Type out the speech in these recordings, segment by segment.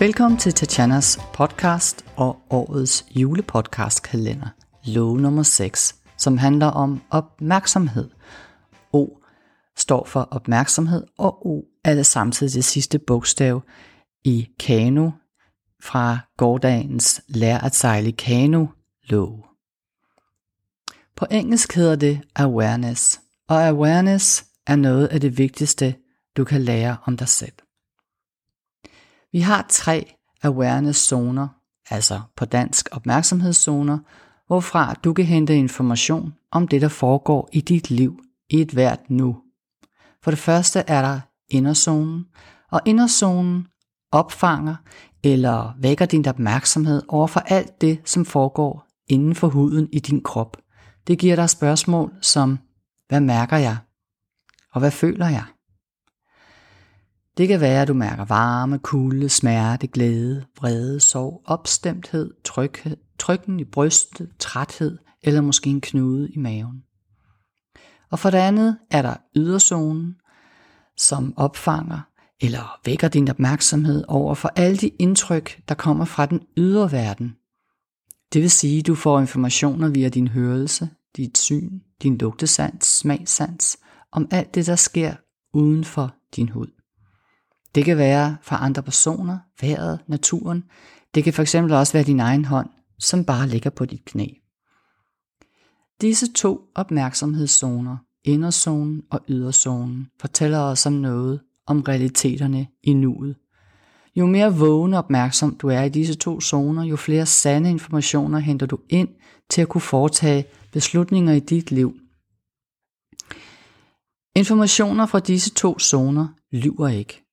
Velkommen til Tatjanas podcast og årets julepodcastkalender, lov nummer 6, som handler om opmærksomhed. O står for opmærksomhed, og O er det samtidig det sidste bogstav i kano fra gårdagens Lær at sejle kano lov. På engelsk hedder det awareness, og awareness er noget af det vigtigste, du kan lære om dig selv. Vi har tre awareness-zoner, altså på dansk opmærksomhedszoner, hvorfra du kan hente information om det, der foregår i dit liv i et hvert nu. For det første er der inderzonen, og inderzonen opfanger eller vækker din opmærksomhed over for alt det, som foregår inden for huden i din krop. Det giver dig spørgsmål som, hvad mærker jeg? Og hvad føler jeg? Det kan være, at du mærker varme, kulde, smerte, glæde, vrede, sorg, opstemthed, tryghed, trykken i brystet, træthed eller måske en knude i maven. Og for det andet er der yderzonen, som opfanger eller vækker din opmærksomhed over for alle de indtryk, der kommer fra den ydre verden. Det vil sige, at du får informationer via din hørelse, dit syn, din lugtesans, smagsans, om alt det, der sker uden for din hud. Det kan være fra andre personer, vejret, naturen. Det kan fx også være din egen hånd, som bare ligger på dit knæ. Disse to opmærksomhedszoner, inderzonen og yderzonen, fortæller os om noget om realiteterne i nuet. Jo mere vågen og opmærksom du er i disse to zoner, jo flere sande informationer henter du ind til at kunne foretage beslutninger i dit liv. Informationer fra disse to zoner lyver ikke.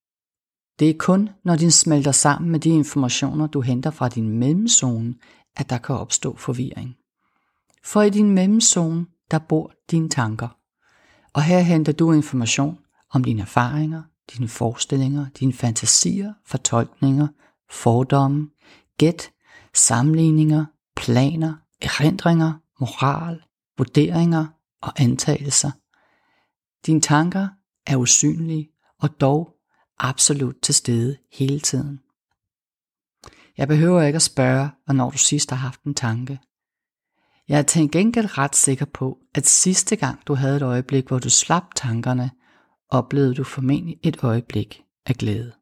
Det er kun, når din smelter sammen med de informationer, du henter fra din mellemzone, at der kan opstå forvirring. For i din mellemzone, der bor dine tanker. Og her henter du information om dine erfaringer, dine forestillinger, dine fantasier, fortolkninger, fordomme, gæt, sammenligninger, planer, erindringer, moral, vurderinger og antagelser. Dine tanker er usynlige og dog absolut til stede hele tiden. Jeg behøver ikke at spørge, hvornår du sidst har haft en tanke. Jeg er til gengæld ret sikker på, at sidste gang du havde et øjeblik, hvor du slap tankerne, oplevede du formentlig et øjeblik af glæde.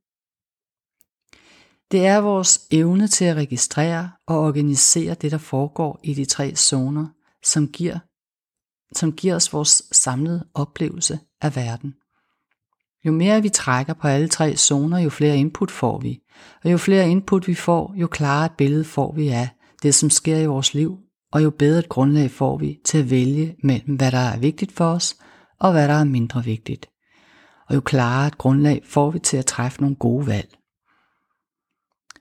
Det er vores evne til at registrere og organisere det, der foregår i de tre zoner, som giver, som giver os vores samlede oplevelse af verden. Jo mere vi trækker på alle tre zoner, jo flere input får vi. Og jo flere input vi får, jo klarere et billede får vi af det, som sker i vores liv, og jo bedre et grundlag får vi til at vælge mellem, hvad der er vigtigt for os, og hvad der er mindre vigtigt. Og jo klarere et grundlag får vi til at træffe nogle gode valg.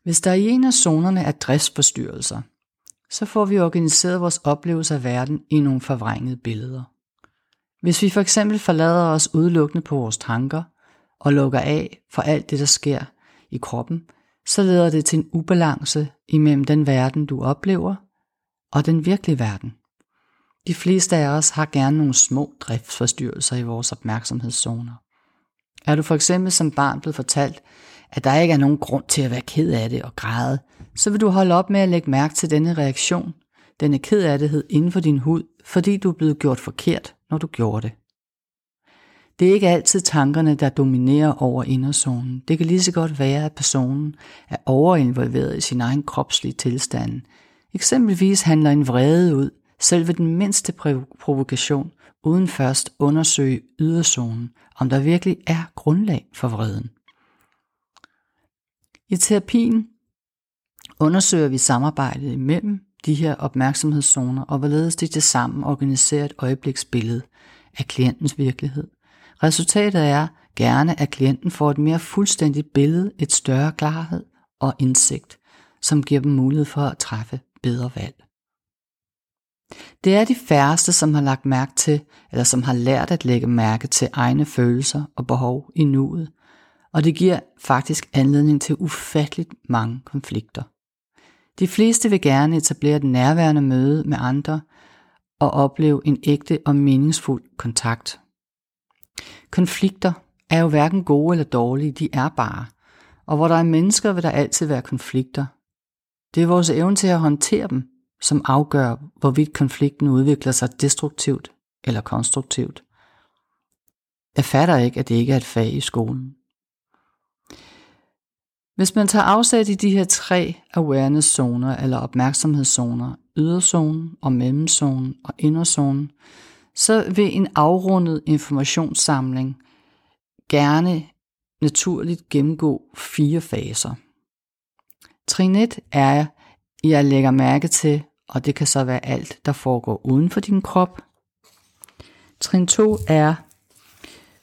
Hvis der i en af zonerne er driftsforstyrrelser, så får vi organiseret vores oplevelse af verden i nogle forvrængede billeder. Hvis vi for eksempel forlader os udelukkende på vores tanker, og lukker af for alt det, der sker i kroppen, så leder det til en ubalance imellem den verden, du oplever, og den virkelige verden. De fleste af os har gerne nogle små driftsforstyrrelser i vores opmærksomhedszoner. Er du for eksempel som barn blevet fortalt, at der ikke er nogen grund til at være ked af det og græde, så vil du holde op med at lægge mærke til denne reaktion, denne ked af det inden for din hud, fordi du er blevet gjort forkert, når du gjorde det. Det er ikke altid tankerne, der dominerer over inderzonen. Det kan lige så godt være, at personen er overinvolveret i sin egen kropslige tilstand. Eksempelvis handler en vrede ud, selv ved den mindste provokation, uden først undersøge yderzonen, om der virkelig er grundlag for vreden. I terapien undersøger vi samarbejdet imellem de her opmærksomhedszoner, og hvorledes de til sammen organiserer et øjebliksbillede af klientens virkelighed. Resultatet er gerne, at klienten får et mere fuldstændigt billede, et større klarhed og indsigt, som giver dem mulighed for at træffe bedre valg. Det er de færreste, som har lagt mærke til, eller som har lært at lægge mærke til egne følelser og behov i nuet, og det giver faktisk anledning til ufatteligt mange konflikter. De fleste vil gerne etablere et nærværende møde med andre og opleve en ægte og meningsfuld kontakt Konflikter er jo hverken gode eller dårlige, de er bare. Og hvor der er mennesker, vil der altid være konflikter. Det er vores evne til at håndtere dem, som afgør, hvorvidt konflikten udvikler sig destruktivt eller konstruktivt. Jeg fatter ikke, at det ikke er et fag i skolen. Hvis man tager afsæt i de her tre awareness-zoner eller opmærksomhedszoner, yderzonen og mellemzonen og inderzonen, så vil en afrundet informationssamling gerne naturligt gennemgå fire faser. Trin 1 er, at jeg lægger mærke til, og det kan så være alt, der foregår uden for din krop. Trin 2 er,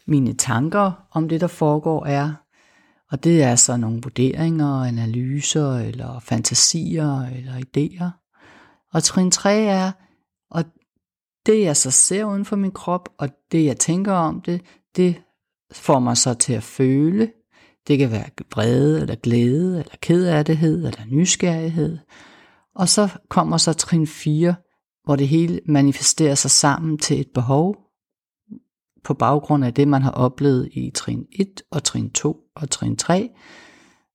mine tanker om det, der foregår er, og det er så nogle vurderinger, analyser eller fantasier eller idéer. Og trin 3 er, det jeg så ser uden for min krop, og det jeg tænker om det, det får mig så til at føle. Det kan være vrede, eller glæde, eller kedattighed, eller nysgerrighed. Og så kommer så trin 4, hvor det hele manifesterer sig sammen til et behov, på baggrund af det, man har oplevet i trin 1 og trin 2 og trin 3.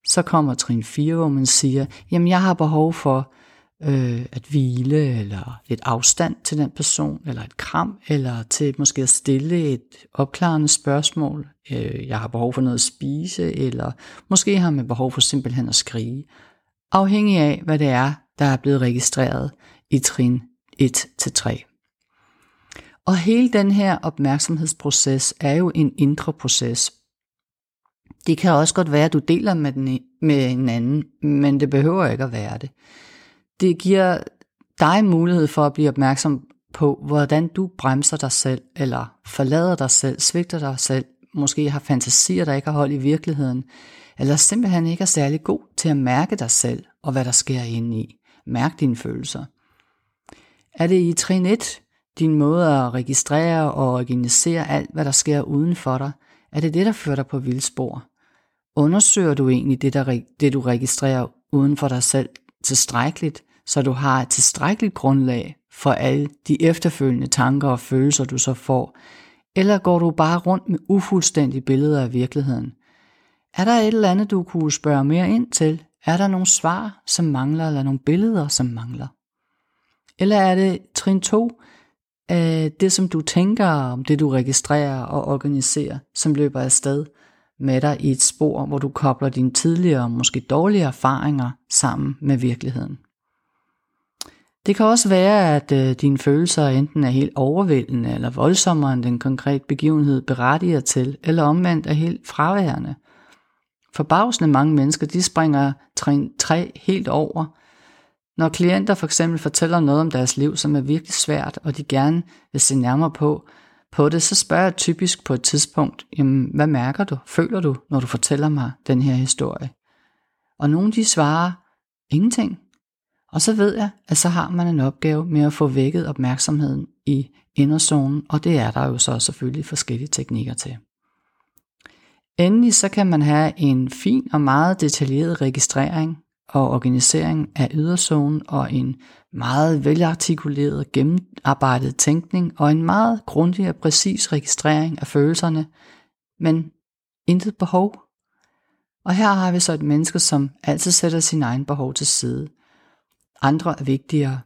Så kommer trin 4, hvor man siger, jamen jeg har behov for øh, at hvile, eller et afstand til den person, eller et kram, eller til måske at stille et opklarende spørgsmål. Øh, jeg har behov for noget at spise, eller måske har man behov for simpelthen at skrige. Afhængig af, hvad det er, der er blevet registreret i trin 1-3. Og hele den her opmærksomhedsproces er jo en indre proces. Det kan også godt være, at du deler med, den, med en anden, men det behøver ikke at være det det giver dig mulighed for at blive opmærksom på, hvordan du bremser dig selv, eller forlader dig selv, svigter dig selv, måske har fantasier, der ikke har hold i virkeligheden, eller simpelthen ikke er særlig god til at mærke dig selv, og hvad der sker inde i. Mærk dine følelser. Er det i trin 1, din måde at registrere og organisere alt, hvad der sker uden for dig, er det det, der fører dig på vildspor? Undersøger du egentlig det, der, det du registrerer uden for dig selv tilstrækkeligt, så du har et tilstrækkeligt grundlag for alle de efterfølgende tanker og følelser, du så får? Eller går du bare rundt med ufuldstændige billeder af virkeligheden? Er der et eller andet, du kunne spørge mere ind til? Er der nogle svar, som mangler, eller nogle billeder, som mangler? Eller er det trin 2, det som du tænker om, det du registrerer og organiserer, som løber afsted med dig i et spor, hvor du kobler dine tidligere, måske dårlige erfaringer sammen med virkeligheden? Det kan også være, at øh, dine følelser enten er helt overvældende eller voldsommere end den konkrete begivenhed berettiger til, eller omvendt er helt fraværende. Forbavsende mange mennesker, de springer trin 3 helt over. Når klienter for eksempel fortæller noget om deres liv, som er virkelig svært, og de gerne vil se nærmere på, på det, så spørger jeg typisk på et tidspunkt, jamen, hvad mærker du, føler du, når du fortæller mig den her historie? Og nogle de svarer, ingenting. Og så ved jeg, at så har man en opgave med at få vækket opmærksomheden i inderzonen, og det er der jo så selvfølgelig forskellige teknikker til. Endelig så kan man have en fin og meget detaljeret registrering og organisering af yderzonen og en meget velartikuleret, gennemarbejdet tænkning og en meget grundig og præcis registrering af følelserne, men intet behov. Og her har vi så et menneske, som altid sætter sin egen behov til side, andre er vigtigere.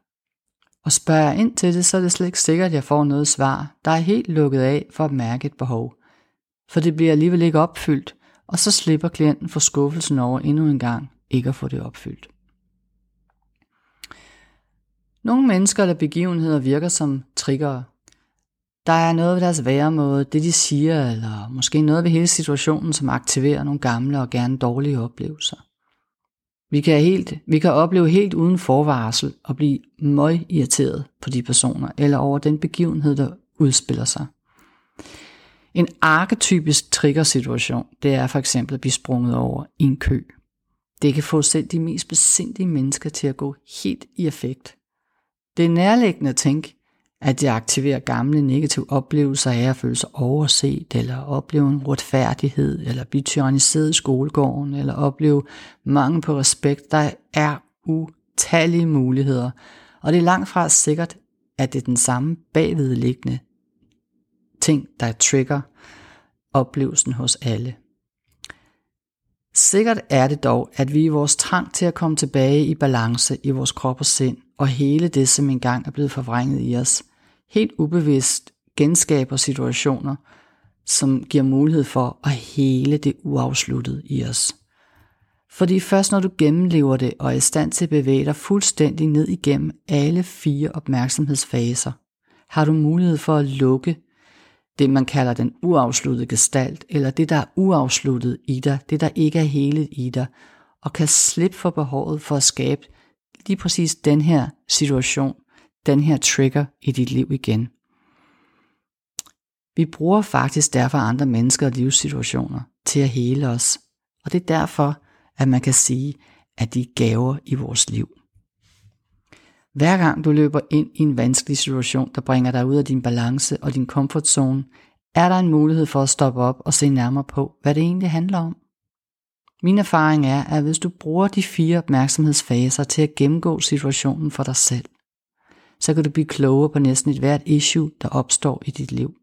Og spørger jeg ind til det, så er det slet ikke sikkert, at jeg får noget svar, der er helt lukket af for at mærke et behov. For det bliver alligevel ikke opfyldt, og så slipper klienten for skuffelsen over endnu en gang ikke at få det opfyldt. Nogle mennesker eller begivenheder virker som triggere. Der er noget ved deres væremåde, det de siger, eller måske noget ved hele situationen, som aktiverer nogle gamle og gerne dårlige oplevelser. Vi kan, helt, vi kan opleve helt uden forvarsel og blive møg irriteret på de personer eller over den begivenhed, der udspiller sig. En arketypisk triggersituation, det er for eksempel at blive sprunget over i en kø. Det kan få selv de mest besindige mennesker til at gå helt i effekt. Det er nærliggende at tænke, at det aktiverer gamle negative oplevelser af at føle sig overset, eller opleve en retfærdighed, eller blive tyranniseret i skolegården, eller opleve mangel på respekt. Der er utallige muligheder, og det er langt fra sikkert, at det er den samme bagvedliggende ting, der trigger oplevelsen hos alle. Sikkert er det dog, at vi i vores trang til at komme tilbage i balance i vores krop og sind, og hele det, som engang er blevet forvrænget i os, helt ubevidst genskaber situationer, som giver mulighed for at hele det uafsluttede i os. Fordi først når du gennemlever det og er i stand til at bevæge dig fuldstændig ned igennem alle fire opmærksomhedsfaser, har du mulighed for at lukke det, man kalder den uafsluttede gestalt, eller det, der er uafsluttet i dig, det, der ikke er hele i dig, og kan slippe for behovet for at skabe lige præcis den her situation, den her trigger i dit liv igen. Vi bruger faktisk derfor andre mennesker og livssituationer til at hele os, og det er derfor, at man kan sige, at de er gaver i vores liv. Hver gang du løber ind i en vanskelig situation, der bringer dig ud af din balance og din comfort zone, er der en mulighed for at stoppe op og se nærmere på, hvad det egentlig handler om. Min erfaring er, at hvis du bruger de fire opmærksomhedsfaser til at gennemgå situationen for dig selv, så kan du blive klogere på næsten et hvert issue, der opstår i dit liv.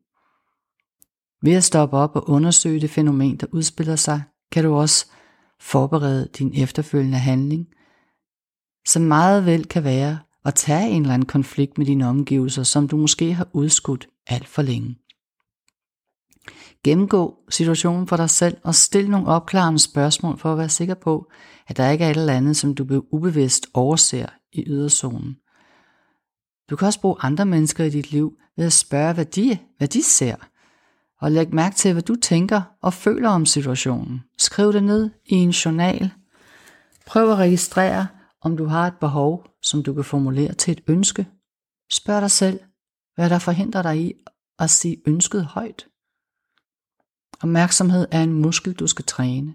Ved at stoppe op og undersøge det fænomen, der udspiller sig, kan du også forberede din efterfølgende handling, som meget vel kan være at tage en eller anden konflikt med dine omgivelser, som du måske har udskudt alt for længe. Gennemgå situationen for dig selv og stil nogle opklarende spørgsmål for at være sikker på, at der ikke er et eller andet, som du ubevidst overser i yderzonen. Du kan også bruge andre mennesker i dit liv ved at spørge, hvad de, hvad de ser, og læg mærke til, hvad du tænker og føler om situationen. Skriv det ned i en journal. Prøv at registrere, om du har et behov, som du kan formulere til et ønske. Spørg dig selv, hvad der forhindrer dig i at sige ønsket højt. Opmærksomhed er en muskel, du skal træne.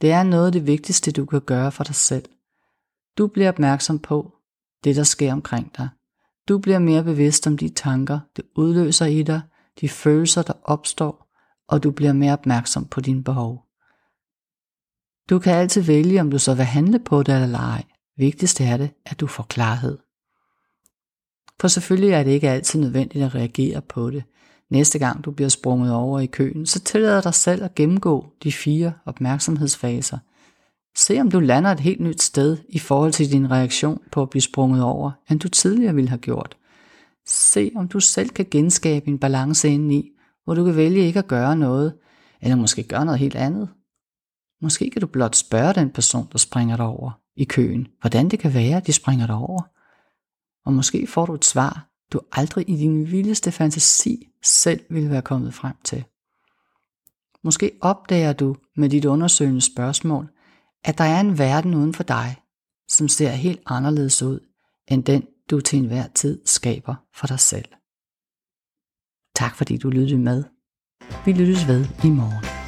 Det er noget af det vigtigste, du kan gøre for dig selv. Du bliver opmærksom på det, der sker omkring dig. Du bliver mere bevidst om de tanker, det udløser i dig, de følelser, der opstår, og du bliver mere opmærksom på dine behov. Du kan altid vælge, om du så vil handle på det eller ej. Vigtigst er det, at du får klarhed. For selvfølgelig er det ikke altid nødvendigt at reagere på det. Næste gang du bliver sprunget over i køen, så tillader dig selv at gennemgå de fire opmærksomhedsfaser. Se om du lander et helt nyt sted i forhold til din reaktion på at blive sprunget over, end du tidligere ville have gjort. Se om du selv kan genskabe en balance indeni, hvor du kan vælge ikke at gøre noget, eller måske gøre noget helt andet. Måske kan du blot spørge den person, der springer dig over i køen, hvordan det kan være, at de springer dig over. Og måske får du et svar, du aldrig i din vildeste fantasi selv ville være kommet frem til. Måske opdager du med dit undersøgende spørgsmål, at der er en verden uden for dig, som ser helt anderledes ud, end den du til enhver tid skaber for dig selv. Tak fordi du lyttede med. Vi lyttes ved i morgen.